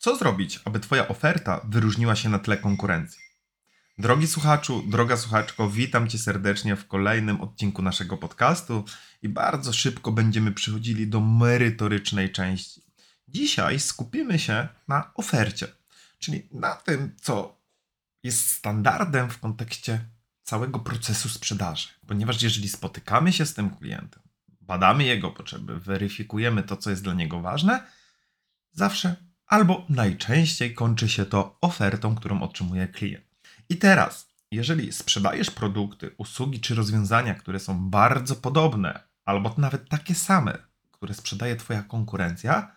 Co zrobić, aby Twoja oferta wyróżniła się na tle konkurencji? Drogi słuchaczu, droga słuchaczko, witam Cię serdecznie w kolejnym odcinku naszego podcastu i bardzo szybko będziemy przechodzili do merytorycznej części. Dzisiaj skupimy się na ofercie, czyli na tym, co jest standardem w kontekście całego procesu sprzedaży. Ponieważ jeżeli spotykamy się z tym klientem, badamy jego potrzeby, weryfikujemy to, co jest dla niego ważne, zawsze albo najczęściej kończy się to ofertą, którą otrzymuje klient. I teraz, jeżeli sprzedajesz produkty, usługi czy rozwiązania, które są bardzo podobne, albo nawet takie same, które sprzedaje Twoja konkurencja,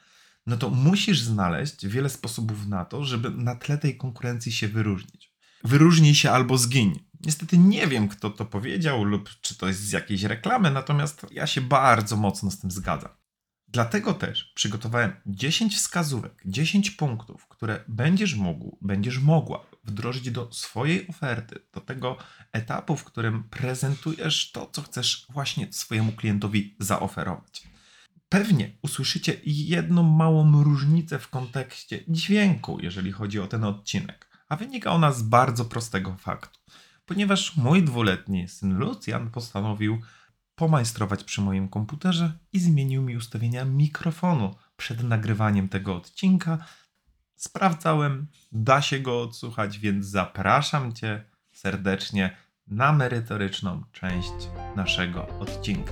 no to musisz znaleźć wiele sposobów na to, żeby na tle tej konkurencji się wyróżnić. Wyróżnij się albo zgiń. Niestety nie wiem, kto to powiedział, lub czy to jest z jakiejś reklamy, natomiast ja się bardzo mocno z tym zgadzam. Dlatego też przygotowałem 10 wskazówek, 10 punktów, które będziesz mógł, będziesz mogła wdrożyć do swojej oferty, do tego etapu, w którym prezentujesz to, co chcesz właśnie swojemu klientowi zaoferować. Pewnie usłyszycie jedną małą różnicę w kontekście dźwięku, jeżeli chodzi o ten odcinek, a wynika ona z bardzo prostego faktu. Ponieważ mój dwuletni syn Lucjan postanowił pomajstrować przy moim komputerze i zmienił mi ustawienia mikrofonu przed nagrywaniem tego odcinka. Sprawdzałem, da się go odsłuchać, więc zapraszam Cię serdecznie na merytoryczną część naszego odcinka.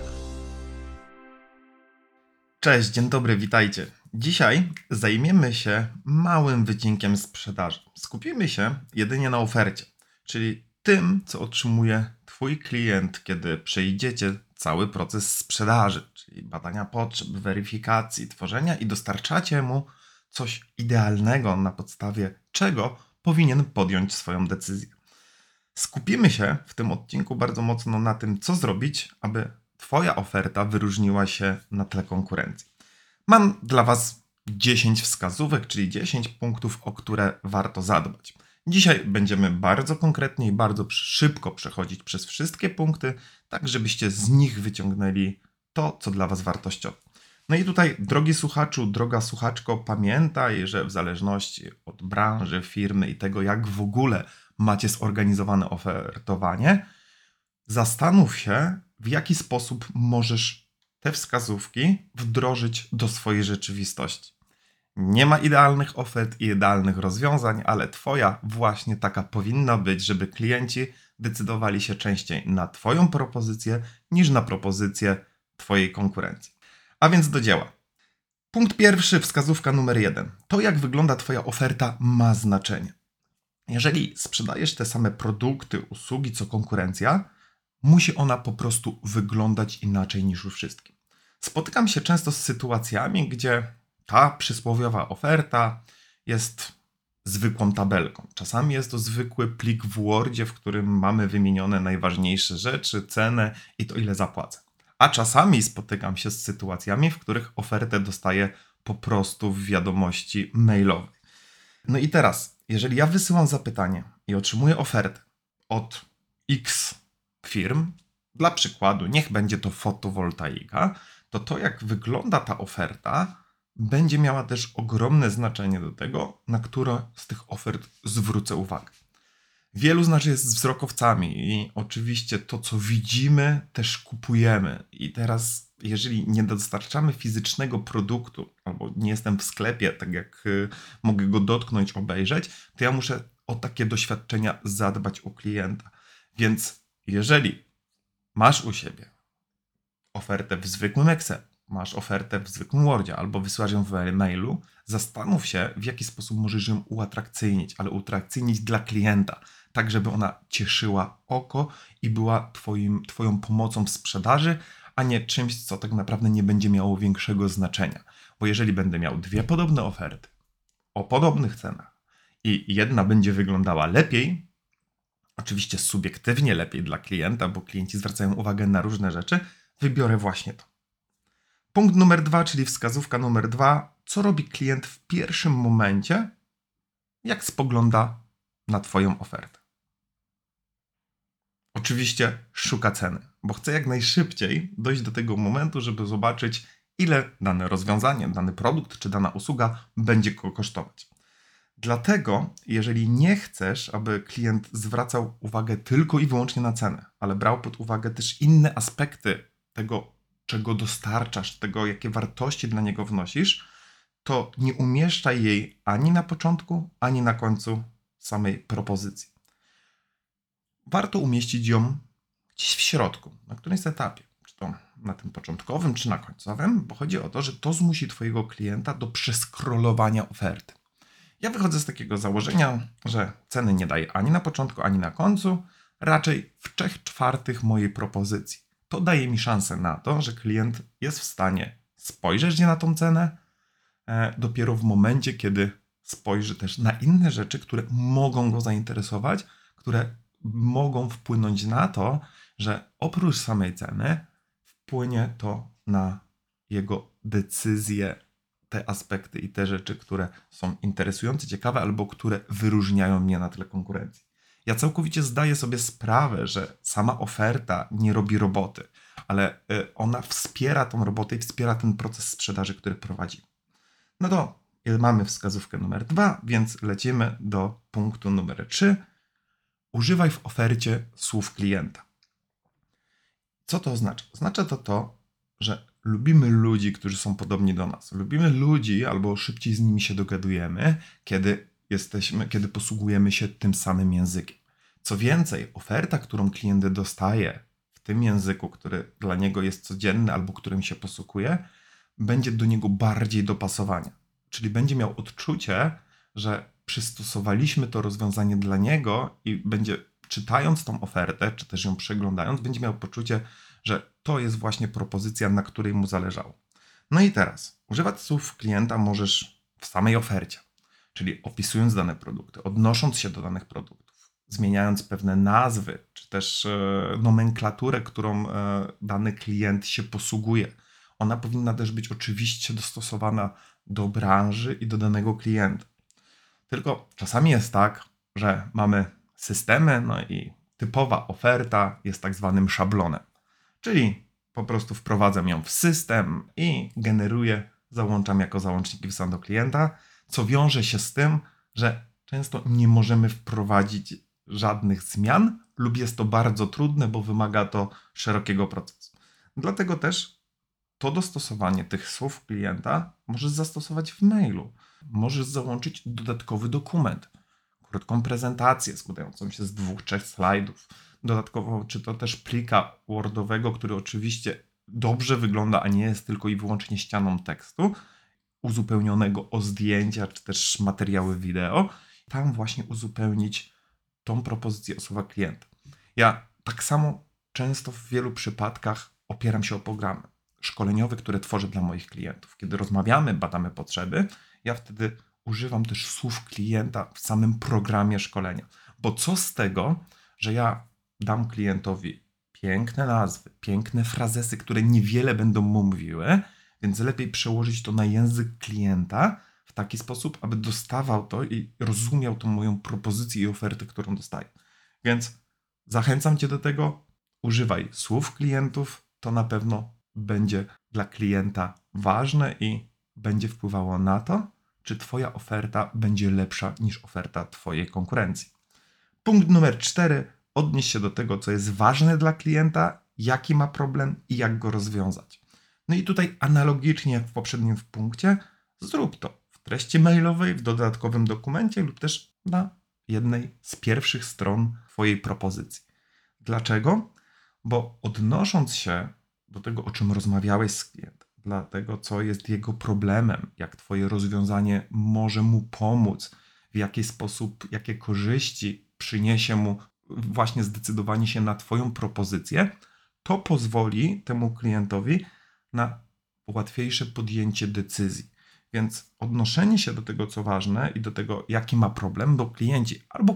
Cześć, dzień dobry, witajcie. Dzisiaj zajmiemy się małym wycinkiem sprzedaży. Skupimy się jedynie na ofercie, czyli tym, co otrzymuje Twój klient, kiedy przejdziecie cały proces sprzedaży, czyli badania potrzeb, weryfikacji, tworzenia i dostarczacie mu coś idealnego, na podstawie czego powinien podjąć swoją decyzję. Skupimy się w tym odcinku bardzo mocno na tym, co zrobić, aby Twoja oferta wyróżniła się na tle konkurencji. Mam dla Was 10 wskazówek, czyli 10 punktów, o które warto zadbać. Dzisiaj będziemy bardzo konkretnie i bardzo szybko przechodzić przez wszystkie punkty, tak żebyście z nich wyciągnęli to, co dla Was wartościowe. No i tutaj, drogi słuchaczu, droga słuchaczko, pamiętaj, że w zależności od branży, firmy i tego, jak w ogóle macie zorganizowane ofertowanie, zastanów się, w jaki sposób możesz te wskazówki wdrożyć do swojej rzeczywistości. Nie ma idealnych ofert i idealnych rozwiązań, ale Twoja właśnie taka powinna być, żeby klienci decydowali się częściej na Twoją propozycję niż na propozycję Twojej konkurencji. A więc do dzieła. Punkt pierwszy, wskazówka numer jeden. To, jak wygląda Twoja oferta, ma znaczenie. Jeżeli sprzedajesz te same produkty, usługi co konkurencja, musi ona po prostu wyglądać inaczej niż u wszystkich. Spotykam się często z sytuacjami, gdzie ta przysłowiowa oferta jest zwykłą tabelką. Czasami jest to zwykły plik w Wordzie, w którym mamy wymienione najważniejsze rzeczy, cenę i to ile zapłacę. A czasami spotykam się z sytuacjami, w których ofertę dostaję po prostu w wiadomości mailowej. No i teraz, jeżeli ja wysyłam zapytanie i otrzymuję ofertę od X firm, dla przykładu, niech będzie to fotowoltaika, to to jak wygląda ta oferta, będzie miała też ogromne znaczenie do tego, na które z tych ofert zwrócę uwagę. Wielu z nas jest wzrokowcami i oczywiście to, co widzimy, też kupujemy. I teraz, jeżeli nie dostarczamy fizycznego produktu, albo nie jestem w sklepie, tak jak y, mogę go dotknąć, obejrzeć, to ja muszę o takie doświadczenia zadbać u klienta. Więc jeżeli masz u siebie ofertę w zwykłym Excel, masz ofertę w zwykłym Wordzie albo wysyłasz ją w mailu, zastanów się, w jaki sposób możesz ją uatrakcyjnić, ale uatrakcyjnić dla klienta, tak żeby ona cieszyła oko i była twoim, Twoją pomocą w sprzedaży, a nie czymś, co tak naprawdę nie będzie miało większego znaczenia. Bo jeżeli będę miał dwie podobne oferty o podobnych cenach i jedna będzie wyglądała lepiej, oczywiście subiektywnie lepiej dla klienta, bo klienci zwracają uwagę na różne rzeczy, wybiorę właśnie to. Punkt numer dwa, czyli wskazówka numer dwa, co robi klient w pierwszym momencie, jak spogląda na Twoją ofertę. Oczywiście szuka ceny, bo chce jak najszybciej dojść do tego momentu, żeby zobaczyć, ile dane rozwiązanie, dany produkt czy dana usługa będzie go kosztować. Dlatego, jeżeli nie chcesz, aby klient zwracał uwagę tylko i wyłącznie na cenę, ale brał pod uwagę też inne aspekty tego, czego dostarczasz, tego, jakie wartości dla niego wnosisz, to nie umieszczaj jej ani na początku, ani na końcu samej propozycji. Warto umieścić ją gdzieś w środku, na którymś etapie, czy to na tym początkowym, czy na końcowym, bo chodzi o to, że to zmusi Twojego klienta do przeskrolowania oferty. Ja wychodzę z takiego założenia, że ceny nie daję ani na początku, ani na końcu, raczej w trzech czwartych mojej propozycji. To daje mi szansę na to, że klient jest w stanie spojrzeć na tą cenę e, dopiero w momencie, kiedy spojrzy też na inne rzeczy, które mogą go zainteresować, które mogą wpłynąć na to, że oprócz samej ceny wpłynie to na jego decyzję te aspekty i te rzeczy, które są interesujące, ciekawe albo które wyróżniają mnie na tle konkurencji. Ja całkowicie zdaję sobie sprawę, że sama oferta nie robi roboty, ale y, ona wspiera tą robotę i wspiera ten proces sprzedaży, który prowadzi. No to mamy wskazówkę numer dwa, więc lecimy do punktu numer trzy. Używaj w ofercie słów klienta. Co to oznacza? Oznacza to to, że lubimy ludzi, którzy są podobni do nas. Lubimy ludzi, albo szybciej z nimi się dogadujemy, kiedy jesteśmy, kiedy posługujemy się tym samym językiem. Co więcej, oferta, którą klient dostaje w tym języku, który dla niego jest codzienny albo którym się posługuje, będzie do niego bardziej dopasowania. Czyli będzie miał odczucie, że przystosowaliśmy to rozwiązanie dla niego i będzie czytając tą ofertę, czy też ją przeglądając, będzie miał poczucie, że to jest właśnie propozycja, na której mu zależało. No i teraz, używać słów klienta możesz w samej ofercie, czyli opisując dane produkty, odnosząc się do danych produktów, zmieniając pewne nazwy, czy też e, nomenklaturę, którą e, dany klient się posługuje. Ona powinna też być oczywiście dostosowana do branży i do danego klienta. Tylko czasami jest tak, że mamy systemy, no i typowa oferta jest tak zwanym szablonem. Czyli po prostu wprowadzam ją w system i generuję, załączam jako załączniki w do klienta, co wiąże się z tym, że często nie możemy wprowadzić żadnych zmian lub jest to bardzo trudne, bo wymaga to szerokiego procesu. Dlatego też to dostosowanie tych słów klienta możesz zastosować w mailu. Możesz załączyć dodatkowy dokument, krótką prezentację składającą się z dwóch, trzech slajdów, dodatkowo, czy to też plika Wordowego, który oczywiście dobrze wygląda, a nie jest tylko i wyłącznie ścianą tekstu, uzupełnionego o zdjęcia, czy też materiały wideo, tam właśnie uzupełnić tą propozycję osoba klienta. Ja tak samo często w wielu przypadkach opieram się o programy szkoleniowe, które tworzę dla moich klientów. Kiedy rozmawiamy, badamy potrzeby, ja wtedy używam też słów klienta w samym programie szkolenia. Bo co z tego, że ja dam klientowi piękne nazwy, piękne frazesy, które niewiele będą mu mówiły, więc lepiej przełożyć to na język klienta w taki sposób, aby dostawał to i rozumiał tą moją propozycję i ofertę, którą dostaje. Więc zachęcam Cię do tego, używaj słów klientów, to na pewno będzie dla klienta ważne i będzie wpływało na to, czy Twoja oferta będzie lepsza niż oferta Twojej konkurencji. Punkt numer cztery odnieść się do tego, co jest ważne dla klienta, jaki ma problem i jak go rozwiązać. No i tutaj analogicznie jak w poprzednim punkcie, zrób to w treści mailowej, w dodatkowym dokumencie lub też na jednej z pierwszych stron Twojej propozycji. Dlaczego? Bo odnosząc się do tego, o czym rozmawiałeś z klientem, dla tego, co jest jego problemem, jak Twoje rozwiązanie może mu pomóc, w jaki sposób, jakie korzyści przyniesie mu właśnie zdecydowanie się na Twoją propozycję, to pozwoli temu klientowi na łatwiejsze podjęcie decyzji. Więc odnoszenie się do tego, co ważne i do tego, jaki ma problem, bo klienci albo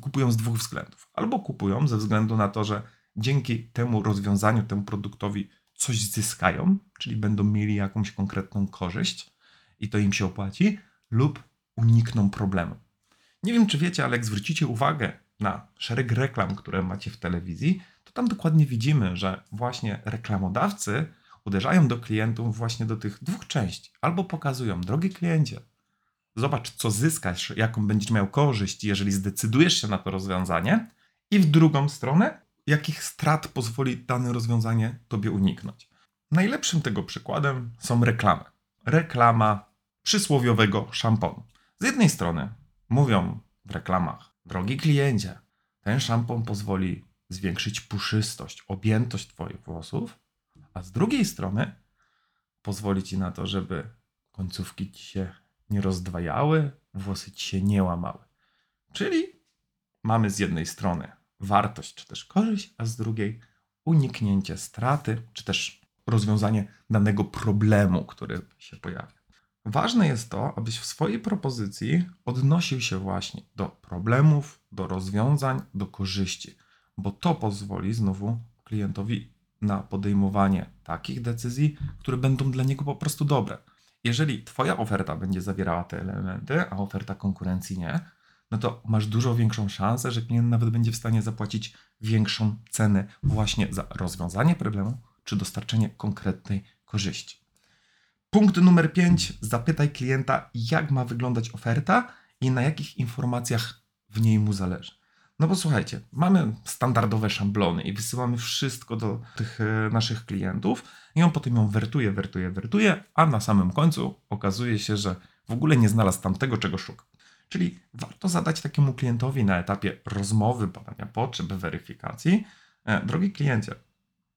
kupują z dwóch względów. Albo kupują ze względu na to, że dzięki temu rozwiązaniu, temu produktowi coś zyskają, czyli będą mieli jakąś konkretną korzyść i to im się opłaci, lub unikną problemu. Nie wiem, czy wiecie, ale jak zwrócicie uwagę na szereg reklam, które macie w telewizji, to tam dokładnie widzimy, że właśnie reklamodawcy uderzają do klientów właśnie do tych dwóch części. Albo pokazują, drogi kliencie, zobacz, co zyskasz, jaką będziesz miał korzyść, jeżeli zdecydujesz się na to rozwiązanie, i w drugą stronę, jakich strat pozwoli dane rozwiązanie tobie uniknąć. Najlepszym tego przykładem są reklamy. Reklama przysłowiowego szamponu. Z jednej strony mówią w reklamach, drogi kliencie, ten szampon pozwoli zwiększyć puszystość, objętość Twoich włosów, a z drugiej strony pozwoli Ci na to, żeby końcówki Ci się nie rozdwajały, włosy Ci się nie łamały. Czyli mamy z jednej strony wartość czy też korzyść, a z drugiej uniknięcie straty czy też rozwiązanie danego problemu, który się pojawia. Ważne jest to, abyś w swojej propozycji odnosił się właśnie do problemów, do rozwiązań, do korzyści, bo to pozwoli znowu klientowi na podejmowanie takich decyzji, które będą dla niego po prostu dobre. Jeżeli Twoja oferta będzie zawierała te elementy, a oferta konkurencji nie, no to masz dużo większą szansę, że klient nawet będzie w stanie zapłacić większą cenę właśnie za rozwiązanie problemu czy dostarczenie konkretnej korzyści. Punkt numer 5. Zapytaj klienta, jak ma wyglądać oferta i na jakich informacjach w niej mu zależy. No bo słuchajcie, mamy standardowe szablony i wysyłamy wszystko do tych e, naszych klientów i on potem ją wertuje, wertuje, wertuje, a na samym końcu okazuje się, że w ogóle nie znalazł tam tego, czego szuka. Czyli warto zadać takiemu klientowi na etapie rozmowy, badania potrzeb, weryfikacji, e, drogi kliencie,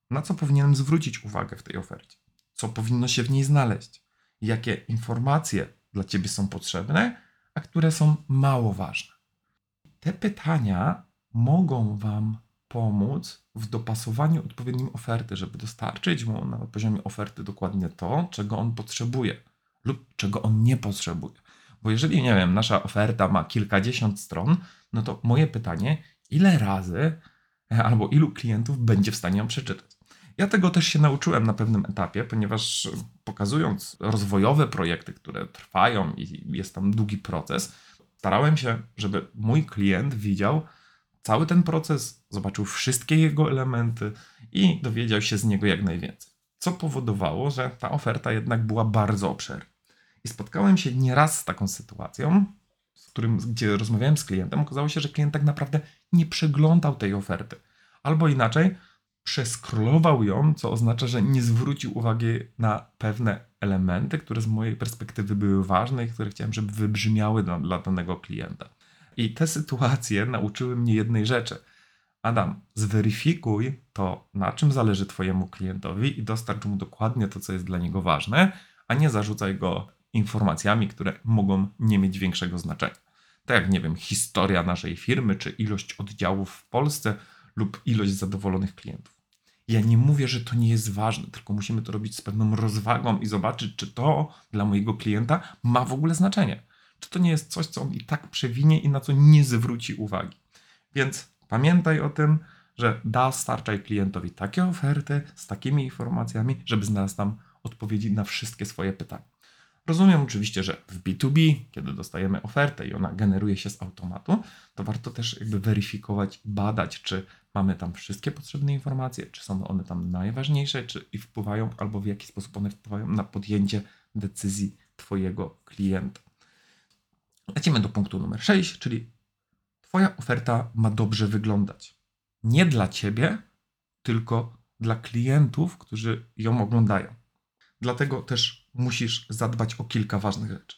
na co powinienem zwrócić uwagę w tej ofercie? Co powinno się w niej znaleźć? Jakie informacje dla Ciebie są potrzebne, a które są mało ważne? Te pytania mogą Wam pomóc w dopasowaniu odpowiednim oferty, żeby dostarczyć mu na poziomie oferty dokładnie to, czego on potrzebuje lub czego on nie potrzebuje. Bo jeżeli, nie wiem, nasza oferta ma kilkadziesiąt stron, no to moje pytanie, ile razy e, albo ilu klientów będzie w stanie ją przeczytać? Ja tego też się nauczyłem na pewnym etapie, ponieważ pokazując rozwojowe projekty, które trwają i jest tam długi proces, starałem się, żeby mój klient widział cały ten proces, zobaczył wszystkie jego elementy i dowiedział się z niego jak najwięcej. Co powodowało, że ta oferta jednak była bardzo obszerna. I spotkałem się nieraz z taką sytuacją, z którym, gdzie rozmawiałem z klientem. Okazało się, że klient tak naprawdę nie przeglądał tej oferty. Albo inaczej, przeskrolował ją, co oznacza, że nie zwrócił uwagi na pewne elementy, które z mojej perspektywy były ważne i które chciałem, żeby wybrzmiały dla, dla danego klienta. I te sytuacje nauczyły mnie jednej rzeczy. Adam, zweryfikuj to, na czym zależy Twojemu klientowi i dostarcz mu dokładnie to, co jest dla niego ważne, a nie zarzucaj go informacjami, które mogą nie mieć większego znaczenia. Tak jak, nie wiem, historia naszej firmy, czy ilość oddziałów w Polsce, lub ilość zadowolonych klientów. Ja nie mówię, że to nie jest ważne, tylko musimy to robić z pewną rozwagą i zobaczyć, czy to dla mojego klienta ma w ogóle znaczenie. Czy to nie jest coś, co on i tak przewinie i na co nie zwróci uwagi. Więc pamiętaj o tym, że dostarczaj klientowi takie oferty z takimi informacjami, żeby znalazł tam odpowiedzi na wszystkie swoje pytania. Rozumiem oczywiście, że w B2B, kiedy dostajemy ofertę i ona generuje się z automatu, to warto też jakby weryfikować, badać, czy mamy tam wszystkie potrzebne informacje, czy są one tam najważniejsze, czy i wpływają, albo w jaki sposób one wpływają na podjęcie decyzji Twojego klienta. Lecimy do punktu numer 6, czyli Twoja oferta ma dobrze wyglądać. Nie dla Ciebie, tylko dla klientów, którzy ją oglądają. Dlatego też musisz zadbać o kilka ważnych rzeczy.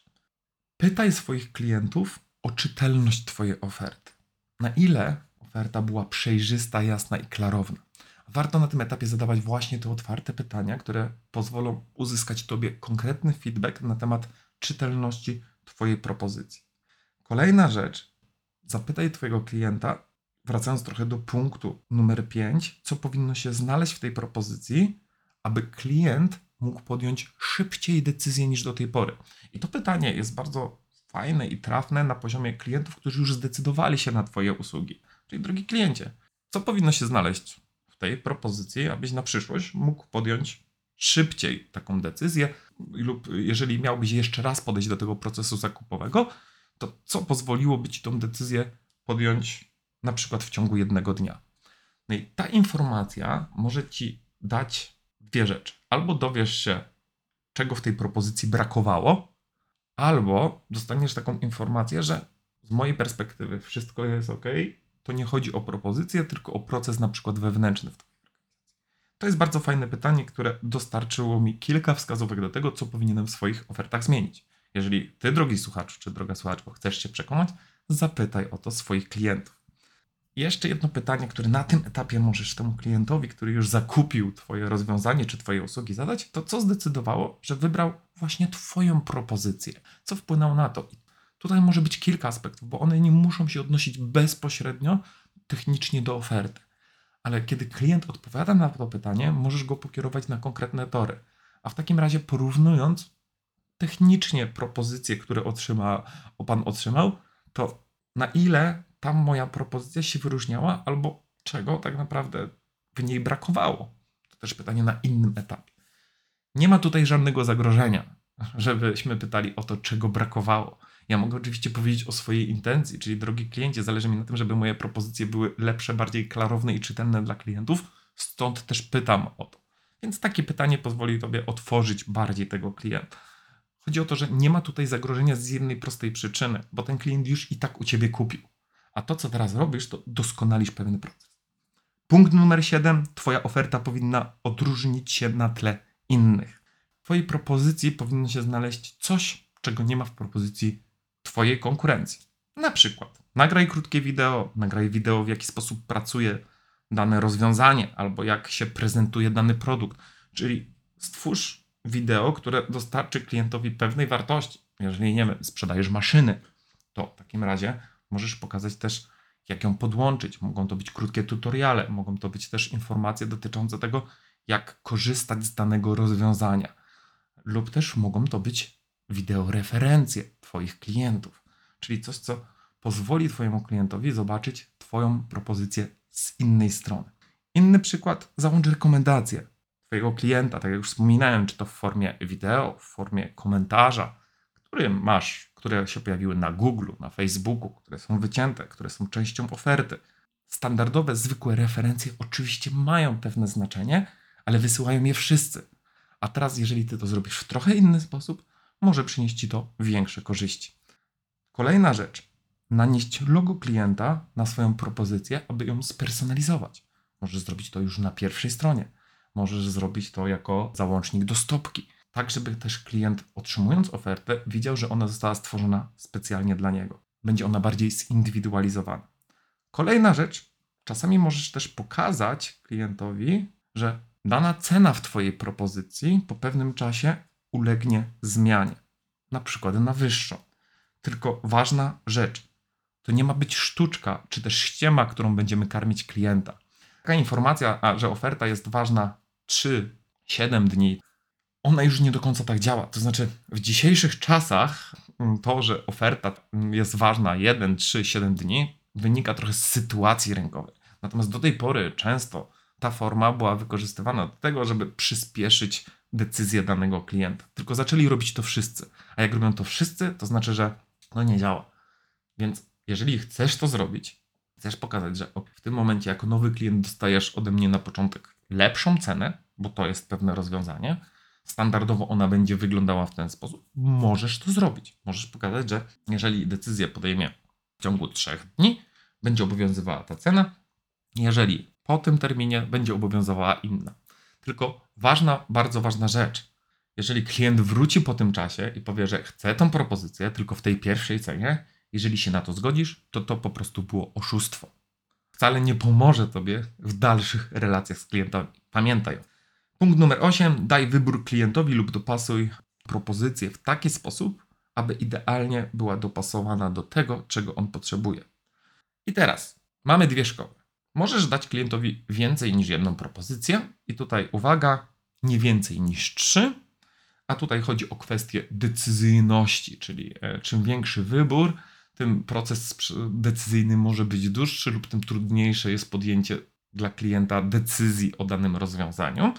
Pytaj swoich klientów o czytelność Twojej oferty. Na ile oferta była przejrzysta, jasna i klarowna. warto na tym etapie zadawać właśnie te otwarte pytania, które pozwolą uzyskać Tobie konkretny feedback na temat czytelności Twojej propozycji. Kolejna rzecz, zapytaj Twojego klienta, wracając trochę do punktu numer 5, co powinno się znaleźć w tej propozycji, aby klient mógł podjąć szybciej decyzję niż do tej pory. I to pytanie jest bardzo fajne i trafne na poziomie klientów, którzy już zdecydowali się na Twoje usługi. Czyli, drogi kliencie, co powinno się znaleźć w tej propozycji, abyś na przyszłość mógł podjąć szybciej taką decyzję, lub jeżeli miałbyś jeszcze raz podejść do tego procesu zakupowego, to co pozwoliłoby Ci tą decyzję podjąć na przykład w ciągu jednego dnia. No i ta informacja może Ci dać dwie rzeczy. Albo dowiesz się, czego w tej propozycji brakowało, albo dostaniesz taką informację, że z mojej perspektywy wszystko jest ok, to nie chodzi o propozycję, tylko o proces na przykład wewnętrzny w Twojej organizacji. To jest bardzo fajne pytanie, które dostarczyło mi kilka wskazówek do tego, co powinienem w swoich ofertach zmienić. Jeżeli Ty, drogi słuchaczu czy droga słuchaczko, chcesz się przekonać, zapytaj o to swoich klientów. Jeszcze jedno pytanie, które na tym etapie możesz temu klientowi, który już zakupił Twoje rozwiązanie czy Twoje usługi zadać, to co zdecydowało, że wybrał właśnie Twoją propozycję? Co wpłynęło na to? I tutaj może być kilka aspektów, bo one nie muszą się odnosić bezpośrednio technicznie do oferty. Ale kiedy klient odpowiada na to pytanie, możesz go pokierować na konkretne tory. A w takim razie porównując technicznie propozycje, które otrzyma, Pan otrzymał, to na ile tam moja propozycja się wyróżniała, albo czego tak naprawdę w niej brakowało. To też pytanie na innym etapie. Nie ma tutaj żadnego zagrożenia, żebyśmy pytali o to, czego brakowało. Ja mogę oczywiście powiedzieć o swojej intencji, czyli drogi kliencie, zależy mi na tym, żeby moje propozycje były lepsze, bardziej klarowne i czytelne dla klientów, stąd też pytam o to. Więc takie pytanie pozwoli Tobie otworzyć bardziej tego klienta. Chodzi o to, że nie ma tutaj zagrożenia z jednej prostej przyczyny, bo ten klient już i tak u Ciebie kupił. A to, co teraz robisz, to doskonalisz pewien proces. Punkt numer 7. Twoja oferta powinna odróżnić się na tle innych. W Twojej propozycji powinno się znaleźć coś, czego nie ma w propozycji Twojej konkurencji. Na przykład nagraj krótkie wideo, nagraj wideo, w jaki sposób pracuje dane rozwiązanie, albo jak się prezentuje dany produkt. Czyli stwórz wideo, które dostarczy klientowi pewnej wartości. Jeżeli nie wiem, sprzedajesz maszyny, to w takim razie możesz pokazać też, jak ją podłączyć. Mogą to być krótkie tutoriale, mogą to być też informacje dotyczące tego, jak korzystać z danego rozwiązania. Lub też mogą to być wideo referencje Twoich klientów, czyli coś, co pozwoli Twojemu klientowi zobaczyć Twoją propozycję z innej strony. Inny przykład, załącz rekomendacje Twojego klienta, tak jak już wspominałem, czy to w formie wideo, w formie komentarza, który masz, które się pojawiły na Google, na Facebooku, które są wycięte, które są częścią oferty. Standardowe, zwykłe referencje oczywiście mają pewne znaczenie, ale wysyłają je wszyscy. A teraz, jeżeli ty to zrobisz w trochę inny sposób, może przynieść ci to większe korzyści. Kolejna rzecz. Nanieść logo klienta na swoją propozycję, aby ją spersonalizować. Możesz zrobić to już na pierwszej stronie. Możesz zrobić to jako załącznik do stopki tak żeby też klient otrzymując ofertę widział, że ona została stworzona specjalnie dla niego. Będzie ona bardziej zindywidualizowana. Kolejna rzecz, czasami możesz też pokazać klientowi, że dana cena w Twojej propozycji po pewnym czasie ulegnie zmianie, na przykład na wyższą. Tylko ważna rzecz, to nie ma być sztuczka czy też ściema, którą będziemy karmić klienta. Taka informacja, że oferta jest ważna 3-7 dni, ona już nie do końca tak działa. To znaczy, w dzisiejszych czasach mm, to, że oferta jest ważna 1, 3, 7 dni, wynika trochę z sytuacji rynkowej. Natomiast do tej pory często ta forma była wykorzystywana do tego, żeby przyspieszyć decyzję danego klienta. Tylko zaczęli robić to wszyscy. A jak robią to wszyscy, to znaczy, że no nie działa. Więc jeżeli chcesz to zrobić, chcesz pokazać, że w tym momencie jako nowy klient dostajesz ode mnie na początek lepszą cenę, bo to jest pewne rozwiązanie, standardowo ona będzie wyglądała w ten sposób, możesz to zrobić. Możesz pokazać, że jeżeli decyzję podejmie w ciągu trzech dni, będzie obowiązywała ta cena. Jeżeli po tym terminie będzie obowiązywała inna. Tylko ważna, bardzo ważna rzecz. Jeżeli klient wróci po tym czasie i powie, że chce tą propozycję tylko w tej pierwszej cenie, jeżeli się na to zgodzisz, to to po prostu było oszustwo. wcale nie pomoże Tobie w dalszych relacjach z klientami. Pamiętaj. Punkt numer 8. Daj wybór klientowi lub dopasuj propozycję w taki sposób, aby idealnie była dopasowana do tego, czego on potrzebuje. I teraz mamy dwie szkoły. Możesz dać klientowi więcej niż jedną propozycję, i tutaj uwaga, nie więcej niż trzy, a tutaj chodzi o kwestię decyzyjności, czyli e, czym większy wybór, tym proces decyzyjny może być dłuższy lub tym trudniejsze jest podjęcie dla klienta decyzji o danym rozwiązaniu.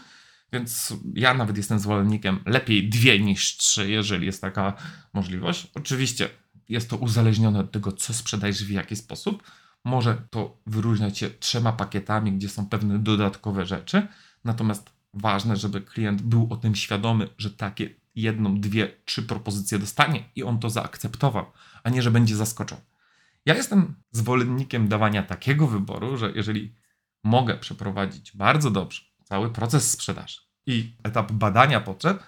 Więc ja nawet jestem zwolennikiem lepiej dwie niż trzy, jeżeli jest taka możliwość. Oczywiście jest to uzależnione od tego, co sprzedajesz w jaki sposób. Może to wyróżniać się trzema pakietami, gdzie są pewne dodatkowe rzeczy. Natomiast ważne, żeby klient był o tym świadomy, że takie jedną, dwie, trzy propozycje dostanie i on to zaakceptował, a nie, że będzie zaskoczony. Ja jestem zwolennikiem dawania takiego wyboru, że jeżeli mogę przeprowadzić bardzo dobrze cały proces sprzedaży i etap badania potrzeb,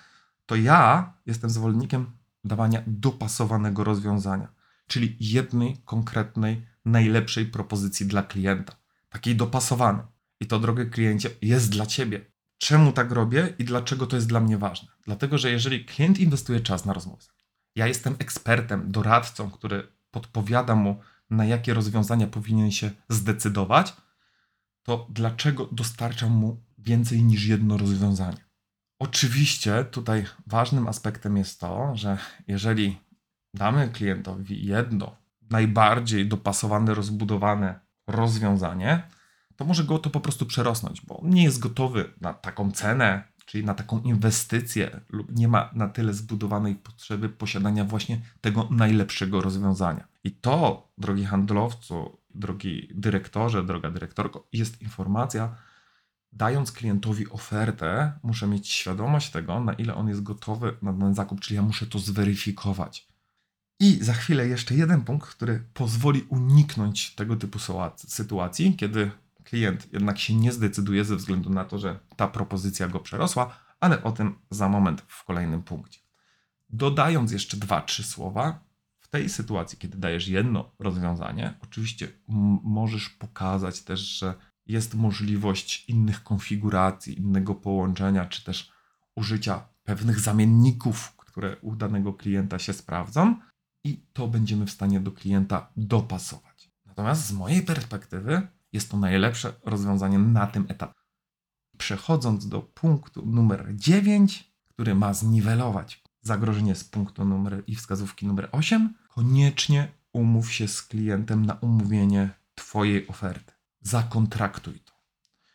to ja jestem zwolennikiem dawania dopasowanego rozwiązania, czyli jednej konkretnej, najlepszej propozycji dla klienta, takiej dopasowanej. I to, drogi kliencie, jest dla ciebie. Czemu tak robię i dlaczego to jest dla mnie ważne? Dlatego, że jeżeli klient inwestuje czas na rozmowę, ja jestem ekspertem, doradcą, który podpowiada mu, na jakie rozwiązania powinien się zdecydować, to dlaczego dostarczam mu więcej niż jedno rozwiązanie? Oczywiście tutaj ważnym aspektem jest to, że jeżeli damy klientowi jedno najbardziej dopasowane, rozbudowane rozwiązanie, to może go to po prostu przerosnąć, bo nie jest gotowy na taką cenę, czyli na taką inwestycję, lub nie ma na tyle zbudowanej potrzeby posiadania właśnie tego najlepszego rozwiązania. I to, drogi handlowcu, drogi dyrektorze, droga dyrektorko, jest informacja, dając klientowi ofertę, muszę mieć świadomość tego, na ile on jest gotowy na ten zakup, czyli ja muszę to zweryfikować. I za chwilę jeszcze jeden punkt, który pozwoli uniknąć tego typu sytuacji, kiedy klient jednak się nie zdecyduje ze względu na to, że ta propozycja go przerosła, ale o tym za moment w kolejnym punkcie. Dodając jeszcze dwa, trzy słowa, w tej sytuacji, kiedy dajesz jedno rozwiązanie, oczywiście możesz pokazać też, że jest możliwość innych konfiguracji, innego połączenia, czy też użycia pewnych zamienników, które u danego klienta się sprawdzą, i to będziemy w stanie do klienta dopasować. Natomiast z mojej perspektywy jest to najlepsze rozwiązanie na tym etapie. Przechodząc do punktu numer 9, który ma zniwelować zagrożenie z punktu numer i wskazówki numer 8, koniecznie umów się z klientem na umówienie Twojej oferty. Zakontraktuj to.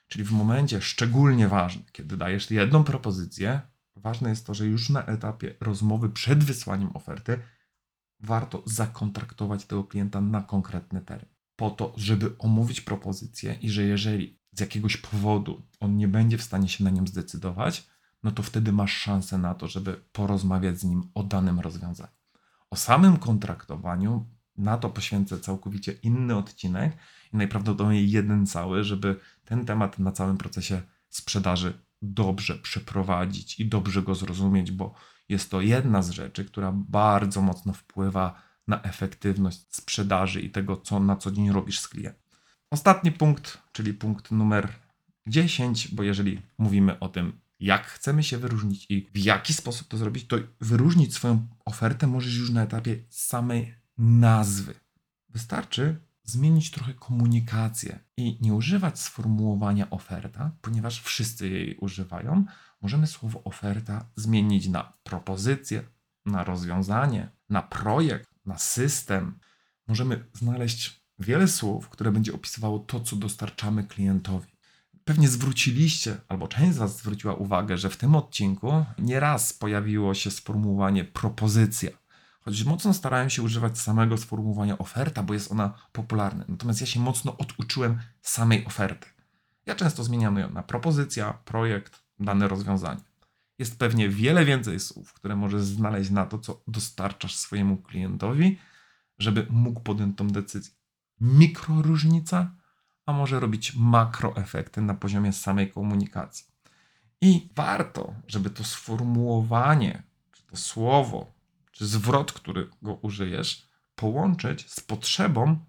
Czyli w momencie szczególnie ważnym, kiedy dajesz jedną propozycję, ważne jest to, że już na etapie rozmowy przed wysłaniem oferty warto zakontraktować tego klienta na konkretny termin po to, żeby omówić propozycję i że jeżeli z jakiegoś powodu on nie będzie w stanie się na nią zdecydować, no to wtedy masz szansę na to, żeby porozmawiać z nim o danym rozwiązaniu. O samym kontraktowaniu na to poświęcę całkowicie inny odcinek i najprawdopodobniej jeden cały, żeby ten temat na całym procesie sprzedaży dobrze przeprowadzić i dobrze go zrozumieć, bo jest to jedna z rzeczy, która bardzo mocno wpływa na efektywność sprzedaży i tego, co na co dzień robisz z klientem. Ostatni punkt, czyli punkt numer 10, bo jeżeli mówimy o tym, jak chcemy się wyróżnić i w jaki sposób to zrobić, to wyróżnić swoją ofertę możesz już na etapie samej nazwy. Wystarczy zmienić trochę komunikację i nie używać sformułowania oferta, ponieważ wszyscy jej używają. Możemy słowo oferta zmienić na propozycję, na rozwiązanie, na projekt, na system, możemy znaleźć wiele słów, które będzie opisywało to, co dostarczamy klientowi. Pewnie zwróciliście, albo część z Was zwróciła uwagę, że w tym odcinku nieraz pojawiło się sformułowanie propozycja. Choć mocno starałem się używać samego sformułowania oferta, bo jest ona popularna. Natomiast ja się mocno oduczyłem samej oferty. Ja często zmieniam ją na propozycja, projekt, dane rozwiązanie. Jest pewnie wiele więcej słów, które możesz znaleźć na to, co dostarczasz swojemu klientowi, żeby mógł podjąć tą decyzję. Mikroróżnica, a może robić makroefekty na poziomie samej komunikacji. I warto, żeby to sformułowanie, czy to słowo, czy zwrot, którego użyjesz, połączyć z potrzebą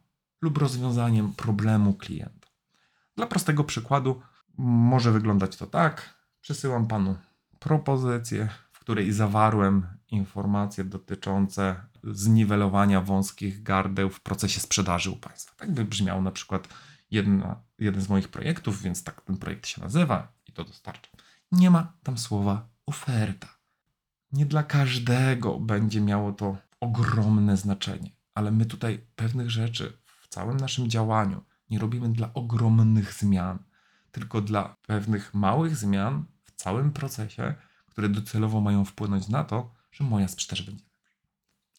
lub rozwiązaniem problemu klienta. Dla prostego przykładu może wyglądać to tak. Przesyłam panu propozycję, w której zawarłem informacje dotyczące zniwelowania wąskich gardeł w procesie sprzedaży u państwa. Tak by brzmiał na przykład jedna, jeden z moich projektów, więc tak ten projekt się nazywa i to dostarcza. Nie ma tam słowa oferta. Nie dla każdego będzie miało to ogromne znaczenie, ale my tutaj pewnych rzeczy w całym naszym działaniu nie robimy dla ogromnych zmian, tylko dla pewnych małych zmian w całym procesie, które docelowo mają wpłynąć na to, że moja sprzedaż będzie lepsza.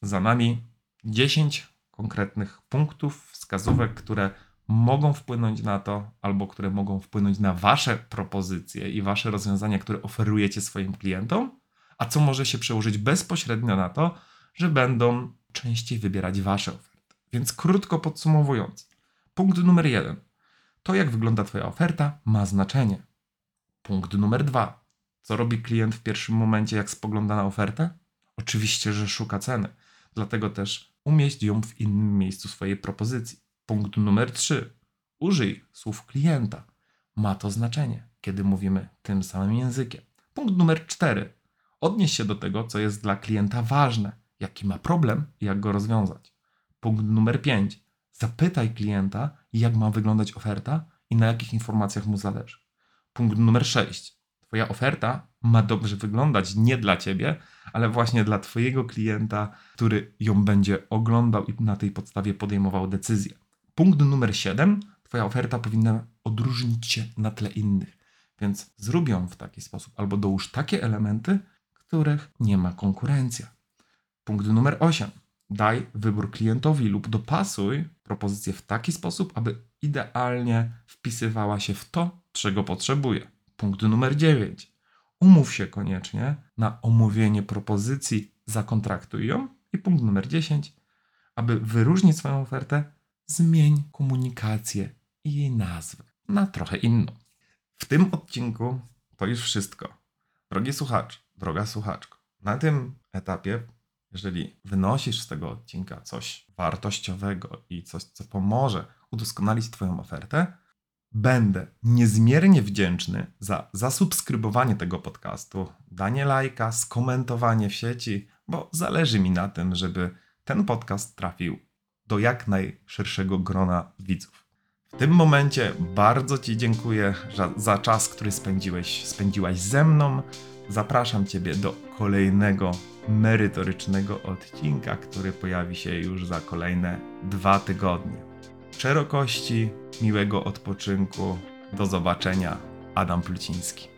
Za nami 10 konkretnych punktów, wskazówek, które mogą wpłynąć na to, albo które mogą wpłynąć na Wasze propozycje i Wasze rozwiązania, które oferujecie swoim klientom, a co może się przełożyć bezpośrednio na to, że będą częściej wybierać Wasze oferty. Więc krótko podsumowując, punkt numer jeden. To, jak wygląda Twoja oferta, ma znaczenie. Punkt numer dwa. Co robi klient w pierwszym momencie, jak spogląda na ofertę? Oczywiście, że szuka ceny. Dlatego też umieść ją w innym miejscu swojej propozycji. Punkt numer 3. Użyj słów klienta. Ma to znaczenie, kiedy mówimy tym samym językiem. Punkt numer 4. Odnieś się do tego, co jest dla klienta ważne, jaki ma problem i jak go rozwiązać. Punkt numer 5. Zapytaj klienta, jak ma wyglądać oferta i na jakich informacjach mu zależy. Punkt numer 6. Twoja oferta ma dobrze wyglądać nie dla ciebie, ale właśnie dla Twojego klienta, który ją będzie oglądał i na tej podstawie podejmował decyzję. Punkt numer 7. Twoja oferta powinna odróżnić się na tle innych. Więc zrób ją w taki sposób, albo dołóż takie elementy, których nie ma konkurencja. Punkt numer 8. Daj wybór klientowi lub dopasuj propozycję w taki sposób, aby idealnie wpisywała się w to, czego potrzebuje. Punkt numer 9. Umów się koniecznie na omówienie propozycji, zakontraktuj ją. I punkt numer 10. Aby wyróżnić swoją ofertę, zmień komunikację i jej nazwę na trochę inną. W tym odcinku to już wszystko. Drogi słuchacz, droga słuchaczko, na tym etapie, jeżeli wynosisz z tego odcinka coś wartościowego i coś, co pomoże udoskonalić Twoją ofertę, będę niezmiernie wdzięczny za zasubskrybowanie tego podcastu, danie lajka, skomentowanie w sieci, bo zależy mi na tym, żeby ten podcast trafił do jak najszerszego grona widzów. W tym momencie bardzo Ci dziękuję za, za czas, który spędziłeś, spędziłaś ze mną. Zapraszam Ciebie do kolejnego merytorycznego odcinka, który pojawi się już za kolejne dwa tygodnie. Szerokości, miłego odpoczynku. Do zobaczenia. Adam Pluciński.